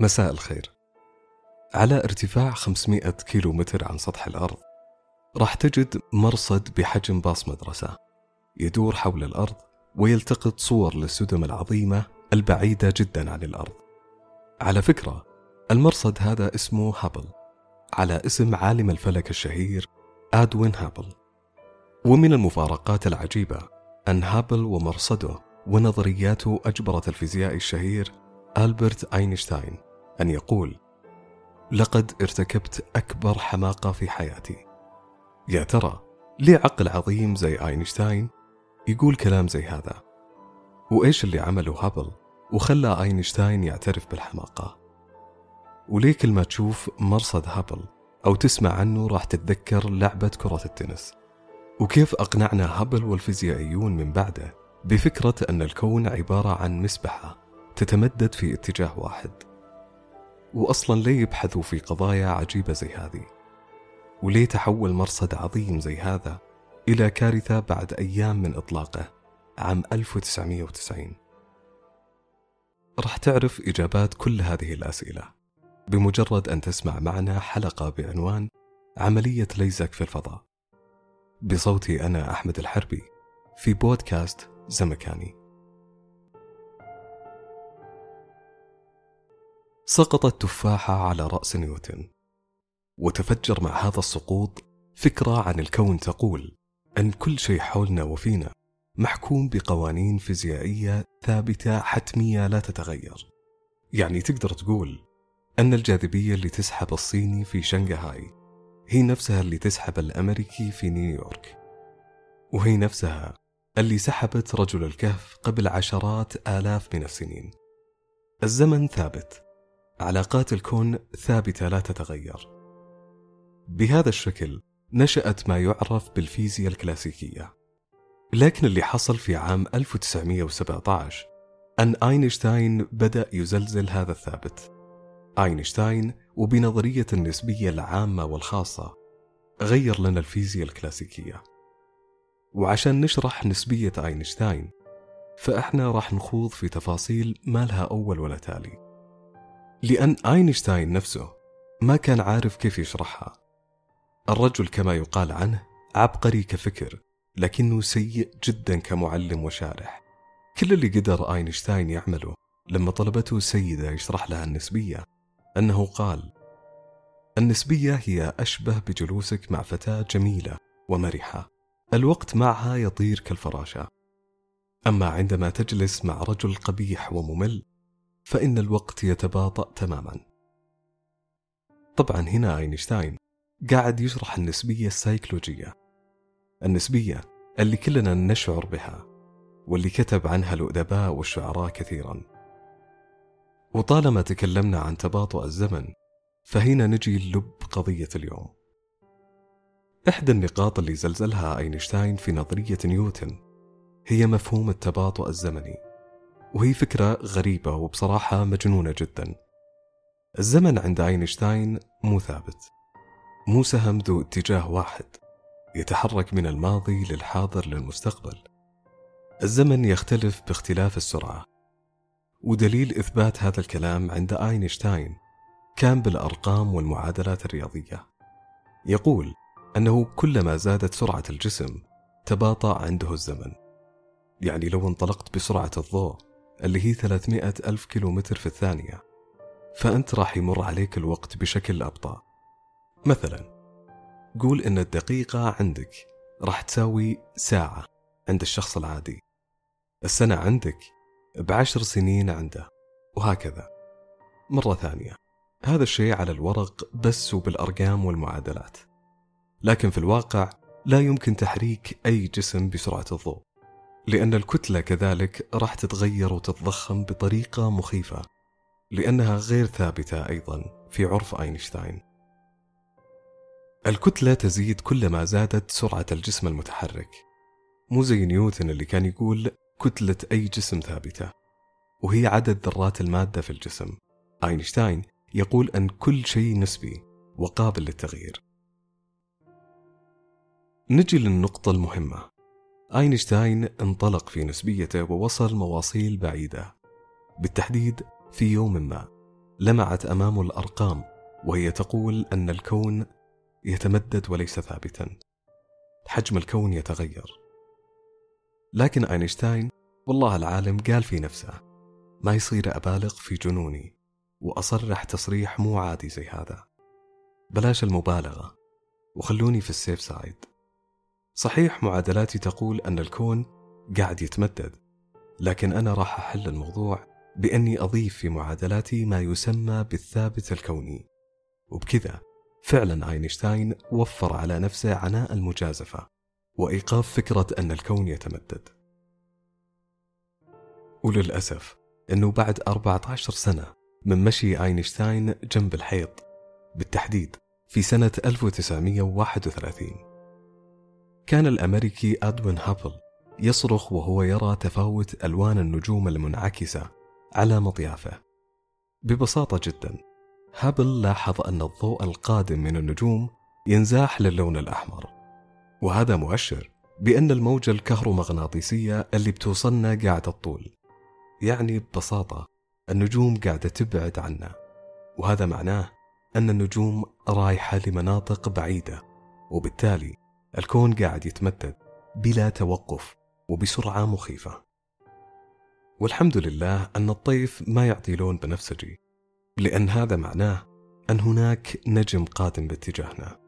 مساء الخير. على ارتفاع 500 كيلو متر عن سطح الأرض راح تجد مرصد بحجم باص مدرسة يدور حول الأرض ويلتقط صور للسدم العظيمة البعيدة جدا عن الأرض. على فكرة المرصد هذا اسمه هابل على اسم عالم الفلك الشهير إدوين هابل. ومن المفارقات العجيبة أن هابل ومرصده ونظرياته أجبرت الفيزيائي الشهير ألبرت أينشتاين أن يقول لقد ارتكبت أكبر حماقة في حياتي. يا ترى ليه عقل عظيم زي أينشتاين يقول كلام زي هذا؟ وإيش اللي عمله هابل وخلى أينشتاين يعترف بالحماقة؟ وليه كل ما تشوف مرصد هابل أو تسمع عنه راح تتذكر لعبة كرة التنس؟ وكيف أقنعنا هابل والفيزيائيون من بعده بفكرة أن الكون عبارة عن مسبحة تتمدد في اتجاه واحد؟ وأصلا ليه يبحثوا في قضايا عجيبة زي هذه. وليه تحول مرصد عظيم زي هذا إلى كارثة بعد أيام من إطلاقه عام 1990 راح تعرف إجابات كل هذه الأسئلة. بمجرد أن تسمع معنا حلقة بعنوان عملية ليزك في الفضاء. بصوتي أنا أحمد الحربي في بودكاست زمكاني. سقطت تفاحة على رأس نيوتن. وتفجر مع هذا السقوط فكرة عن الكون تقول أن كل شيء حولنا وفينا محكوم بقوانين فيزيائية ثابتة حتمية لا تتغير. يعني تقدر تقول أن الجاذبية اللي تسحب الصيني في شنغهاي هي نفسها اللي تسحب الأمريكي في نيويورك وهي نفسها اللي سحبت رجل الكهف قبل عشرات آلاف من السنين. الزمن ثابت علاقات الكون ثابتة لا تتغير. بهذا الشكل نشأت ما يعرف بالفيزياء الكلاسيكية. لكن اللي حصل في عام 1917 أن أينشتاين بدأ يزلزل هذا الثابت. أينشتاين وبنظرية النسبية العامة والخاصة غير لنا الفيزياء الكلاسيكية. وعشان نشرح نسبية أينشتاين فإحنا راح نخوض في تفاصيل ما لها أول ولا تالي. لأن أينشتاين نفسه ما كان عارف كيف يشرحها. الرجل كما يقال عنه عبقري كفكر لكنه سيء جدا كمعلم وشارح. كل اللي قدر أينشتاين يعمله لما طلبته سيدة يشرح لها النسبية أنه قال النسبية هي أشبه بجلوسك مع فتاة جميلة ومرحة. الوقت معها يطير كالفراشة. أما عندما تجلس مع رجل قبيح وممل فإن الوقت يتباطأ تماما. طبعا هنا أينشتاين قاعد يشرح النسبية السيكولوجية. النسبية اللي كلنا نشعر بها واللي كتب عنها الأدباء والشعراء كثيرا. وطالما تكلمنا عن تباطؤ الزمن فهنا نجي للب قضية اليوم. إحدى النقاط اللي زلزلها أينشتاين في نظرية نيوتن هي مفهوم التباطؤ الزمني. وهي فكرة غريبة وبصراحة مجنونة جدا. الزمن عند أينشتاين مو ثابت. مو سهم ذو اتجاه واحد يتحرك من الماضي للحاضر للمستقبل. الزمن يختلف باختلاف السرعة. ودليل إثبات هذا الكلام عند أينشتاين كان بالأرقام والمعادلات الرياضية. يقول أنه كلما زادت سرعة الجسم تباطأ عنده الزمن. يعني لو انطلقت بسرعة الضوء اللي هي 300 ألف كيلومتر في الثانية. فأنت راح يمر عليك الوقت بشكل أبطأ. مثلا قول إن الدقيقة عندك راح تساوي ساعة عند الشخص العادي. السنة عندك بعشر سنين عنده وهكذا. مرة ثانية هذا الشيء على الورق بس وبالأرقام والمعادلات. لكن في الواقع لا يمكن تحريك أي جسم بسرعة الضوء. لأن الكتلة كذلك راح تتغير وتتضخم بطريقة مخيفة لأنها غير ثابتة أيضا في عرف أينشتاين. الكتلة تزيد كلما زادت سرعة الجسم المتحرك. مو زي نيوتن اللي كان يقول كتلة أي جسم ثابتة وهي عدد ذرات المادة في الجسم. أينشتاين يقول أن كل شيء نسبي وقابل للتغيير. نجي للنقطة المهمة. أينشتاين انطلق في نسبيته ووصل مواصيل بعيدة. بالتحديد في يوم ما لمعت أمامه الأرقام وهي تقول أن الكون يتمدد وليس ثابتا. حجم الكون يتغير. لكن أينشتاين والله العالم قال في نفسه ما يصير أبالغ في جنوني وأصرح تصريح مو عادي زي هذا. بلاش المبالغة وخلوني في ال safe side صحيح معادلاتي تقول أن الكون قاعد يتمدد لكن أنا راح أحل الموضوع بأني أضيف في معادلاتي ما يسمى بالثابت الكوني. وبكذا فعلا أينشتاين وفر على نفسه عناء المجازفة وإيقاف فكرة أن الكون يتمدد. وللأسف أنه بعد 14 سنة من مشي أينشتاين جنب الحيط بالتحديد في سنة 1931 كان الأمريكي أدوين هابل يصرخ وهو يرى تفاوت ألوان النجوم المنعكسة على مطيافه. ببساطة جدا هابل لاحظ أن الضوء القادم من النجوم ينزاح للون الأحمر وهذا مؤشر بأن الموجة الكهرومغناطيسية اللي بتوصلنا قاعدة تطول. يعني ببساطة النجوم قاعدة تبعد عنا وهذا معناه أن النجوم رايحة لمناطق بعيدة وبالتالي الكون قاعد يتمدد بلا توقف وبسرعة مخيفة. والحمد لله أن الطيف ما يعطي لون بنفسجي لأن هذا معناه أن هناك نجم قادم باتجاهنا.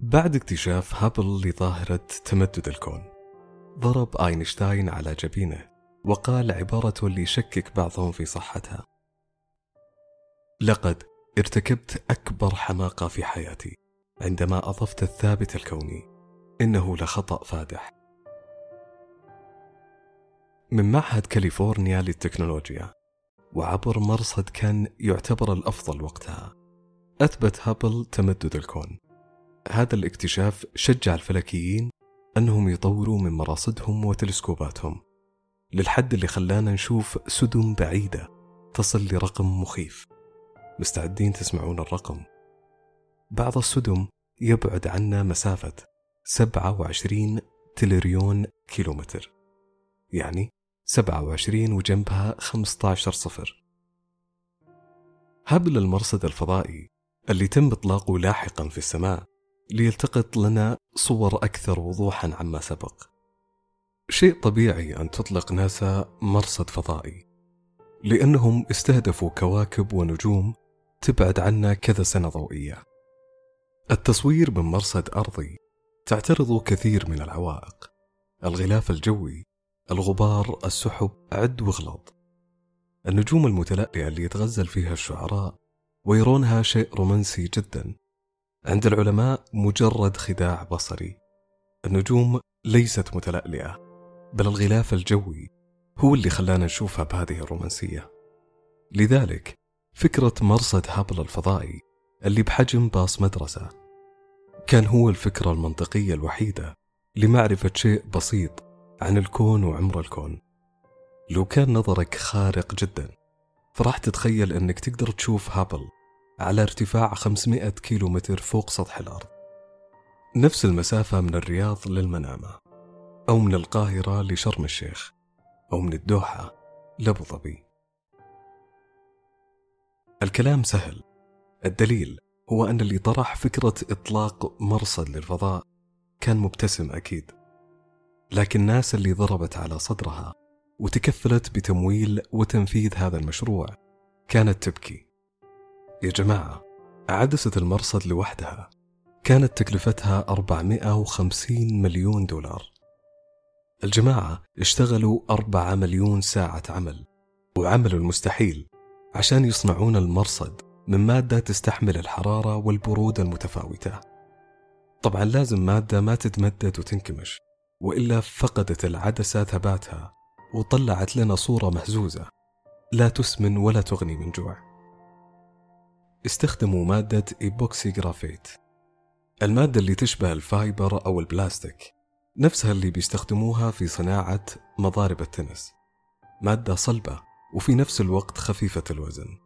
بعد اكتشاف هابل لظاهرة تمدد الكون ضرب أينشتاين على جبينه وقال عبارة اللي يشكك بعضهم في صحتها. لقد ارتكبت أكبر حماقة في حياتي عندما أضفت الثابت الكوني. إنه لخطأ فادح. من معهد كاليفورنيا للتكنولوجيا وعبر مرصد كان يعتبر الأفضل وقتها. أثبت هابل تمدد الكون. هذا الاكتشاف شجع الفلكيين أنهم يطوروا من مراصدهم وتلسكوباتهم للحد اللي خلانا نشوف سدم بعيدة تصل لرقم مخيف. مستعدين تسمعون الرقم. بعض السدم يبعد عنا مسافة 27 تريليون كيلومتر. يعني 27 وجنبها 15 صفر. هابل المرصد الفضائي اللي تم إطلاقه لاحقا في السماء ليلتقط لنا صور أكثر وضوحا عما سبق. شيء طبيعي أن تطلق ناسا مرصد فضائي لأنهم استهدفوا كواكب ونجوم تبعد عنا كذا سنة ضوئية. التصوير من مرصد أرضي تعترض كثير من العوائق. الغلاف الجوي الغبار السحب عد واغلط النجوم المتلألئة اللي يتغزل فيها الشعراء ويرونها شيء رومانسي جدا. عند العلماء مجرد خداع بصري. النجوم ليست متلألئة بل الغلاف الجوي هو اللي خلانا نشوفها بهذه الرومانسية. لذلك فكرة مرصد هابل الفضائي اللي بحجم باص مدرسة. كان هو الفكرة المنطقية الوحيدة لمعرفة شيء بسيط عن الكون وعمر الكون. لو كان نظرك خارق جدا فراح تتخيل إنك تقدر تشوف هابل على ارتفاع 500 كيلو متر فوق سطح الأرض. نفس المسافة من الرياض للمنامة أو من القاهرة لشرم الشيخ أو من الدوحة لأبو ظبي. الكلام سهل. الدليل هو أن اللي طرح فكرة إطلاق مرصد للفضاء كان مبتسم أكيد. لكن الناس اللي ضربت على صدرها وتكفلت بتمويل وتنفيذ هذا المشروع كانت تبكي. يا جماعة عدسة المرصد لوحدها. كانت تكلفتها 450 مليون دولار. الجماعة اشتغلوا أربعة مليون ساعة عمل وعملوا المستحيل. عشان يصنعون المرصد من مادة تستحمل الحرارة والبرودة المتفاوتة. طبعا لازم مادة ما تتمدد وتنكمش وإلا فقدت العدسة ثباتها وطلعت لنا صورة مهزوزة. لا تسمن ولا تغني من جوع. استخدموا مادة epoxy graphite المادة اللي تشبه ال fiber أو البلاستيك نفسها اللي بيستخدموها في صناعة مضارب التنس. مادة صلبة. وفي نفس الوقت خفيفة الوزن.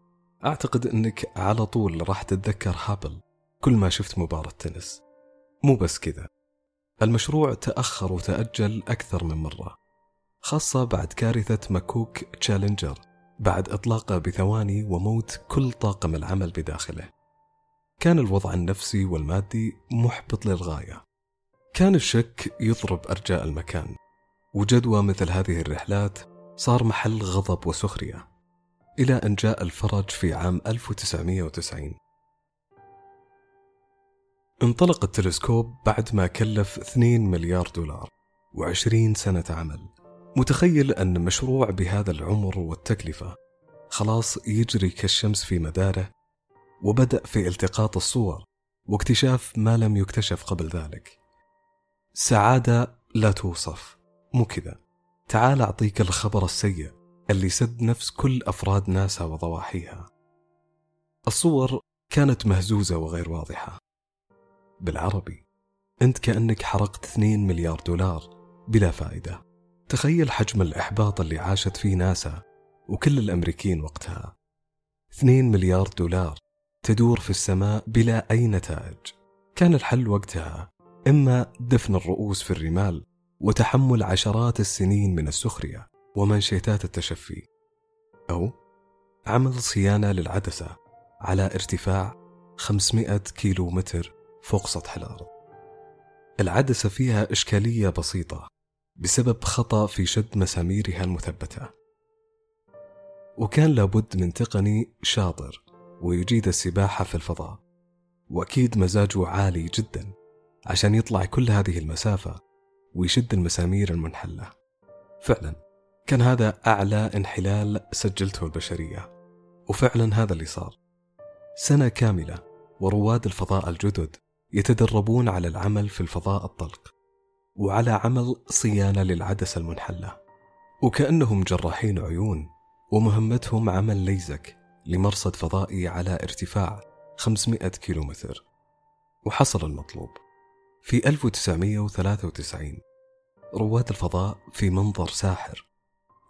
أعتقد أنك على طول راح تتذكر هابل كل ما شفت مباراة تنس. مو بس كذا. المشروع تأخر وتأجل أكثر من مرة خاصة بعد كارثة ماكوك تشالنجر بعد إطلاقه بثواني وموت كل طاقم العمل بداخله. كان الوضع النفسي والمادي محبط للغاية. كان الشك يضرب أرجاء المكان وجدوى مثل هذه الرحلات صار محل غضب وسخرية إلى أن جاء الفرج في عام 1990 انطلق التلسكوب بعد ما كلف 2 مليار دولار و20 سنة عمل. متخيل أن مشروع بهذا العمر والتكلفة خلاص يجري كالشمس في مداره وبدأ في التقاط الصور واكتشاف ما لم يكتشف قبل ذلك. سعادة لا توصف مو كذا. تعال أعطيك الخبر السيء اللي سد نفس كل أفراد ناسا وضواحيها. الصور كانت مهزوزة وغير واضحة. بالعربي أنت كأنك حرقت 2 مليار دولار بلا فائدة. تخيل حجم الإحباط اللي عاشت فيه ناسا وكل الأمريكيين وقتها. 2 مليار دولار تدور في السماء بلا أي نتائج. كان الحل وقتها إما دفن الرؤوس في الرمال وتحمل عشرات السنين من السخرية ومنشيتات التشفي. أو عمل صيانة للعدسة على ارتفاع 500 كيلو متر فوق سطح الأرض. العدسة فيها إشكالية بسيطة بسبب خطأ في شد مساميرها المثبتة. وكان لابد من تقني شاطر ويجيد السباحة في الفضاء وأكيد مزاجه عالي جدا عشان يطلع كل هذه المسافة ويشد المسامير المنحلة. فعلا كان هذا أعلى انحلال سجلته البشرية وفعلا هذا اللي صار. سنة كاملة ورواد الفضاء الجدد يتدربون على العمل في الفضاء الطلق وعلى عمل صيانة للعدسة المنحلة. وكأنهم جراحين عيون ومهمتهم عمل ليزك لمرصد فضائي على ارتفاع 500 كيلومتر. وحصل المطلوب. في 1993 رواد الفضاء في منظر ساحر.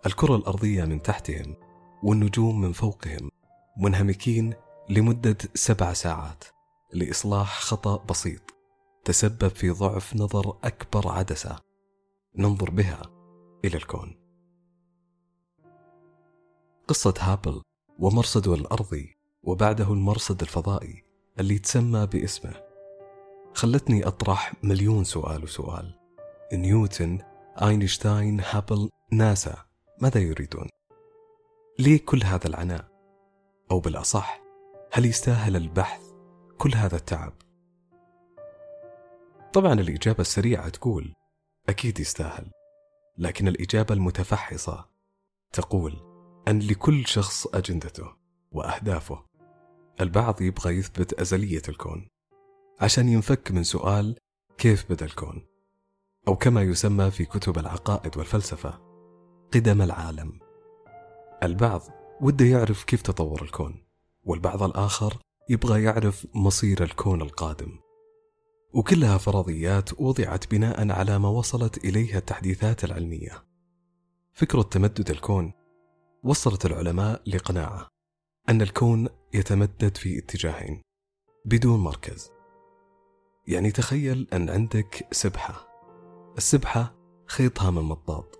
الكرة الأرضية من تحتهم والنجوم من فوقهم منهمكين لمدة سبع ساعات لإصلاح خطأ بسيط تسبب في ضعف نظر أكبر عدسة. ننظر بها إلى الكون. قصة هابل ومرصده الأرضي وبعده المرصد الفضائي اللي تسمى باسمه. خلتني أطرح مليون سؤال وسؤال نيوتن أينشتاين هابل ناسا ماذا يريدون؟ ليه كل هذا العناء؟ أو بالأصح هل يستاهل البحث كل هذا التعب؟ طبعا الإجابة السريعة تقول أكيد يستاهل لكن الإجابة المتفحصة تقول أن لكل شخص أجندته وأهدافه البعض يبغى يثبت أزلية الكون عشان ينفك من سؤال كيف بدأ الكون؟ أو كما يسمى في كتب العقائد والفلسفة قدم العالم. البعض وده يعرف كيف تطور الكون والبعض الآخر يبغى يعرف مصير الكون القادم. وكلها فرضيات وضعت بناء على ما وصلت إليها التحديثات العلمية. فكرة تمدد الكون. وصلت العلماء لقناعة أن الكون يتمدد في اتجاهين بدون مركز. يعني تخيل أن عندك سبحة. السبحة خيطها من مطاط.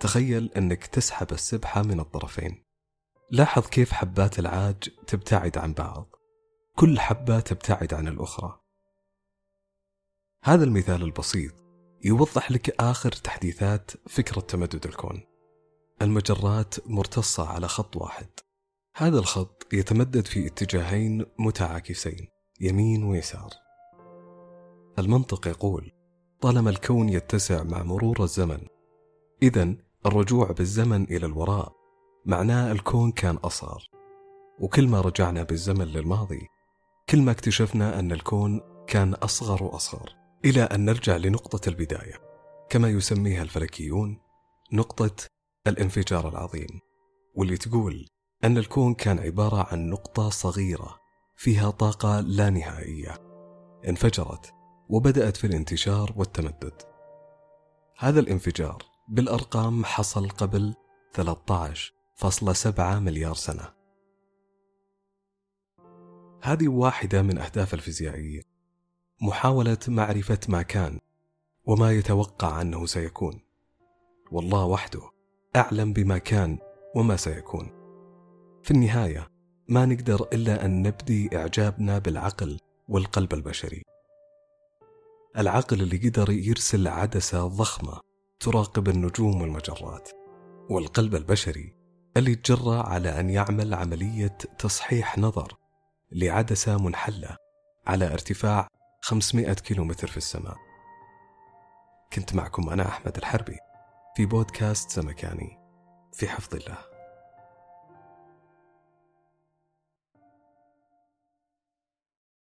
تخيل أنك تسحب السبحة من الطرفين. لاحظ كيف حبات العاج تبتعد عن بعض. كل حبة تبتعد عن الأخرى. هذا المثال البسيط يوضح لك آخر تحديثات فكرة تمدد الكون. المجرات مرتصة على خط واحد. هذا الخط يتمدد في اتجاهين متعاكسين. يمين ويسار. المنطق يقول طالما الكون يتسع مع مرور الزمن إذا الرجوع بالزمن إلى الوراء معناه الكون كان أصغر. وكل ما رجعنا بالزمن للماضي كل ما اكتشفنا أن الكون كان أصغر وأصغر إلى أن نرجع لنقطة البداية كما يسميها الفلكيون نقطة الانفجار العظيم واللي تقول أن الكون كان عبارة عن نقطة صغيرة. فيها طاقة لا نهائية. انفجرت وبدأت في الانتشار والتمدد. هذا الانفجار بالأرقام حصل قبل 13.7 مليار سنة. هذه واحدة من أهداف الفيزيائيين محاولة معرفة ما كان وما يتوقع أنه سيكون. والله وحده أعلم بما كان وما سيكون. في النهاية ما نقدر إلا أن نبدي إعجابنا بالعقل والقلب البشري. العقل اللي قدر يرسل عدسة ضخمة تراقب النجوم والمجرات والقلب البشري اللي تجرى على أن يعمل عملية تصحيح نظر لعدسة منحلة على ارتفاع 500 كيلومتر في السماء. كنت معكم أنا أحمد الحربي في بودكاست سمكاني في حفظ الله.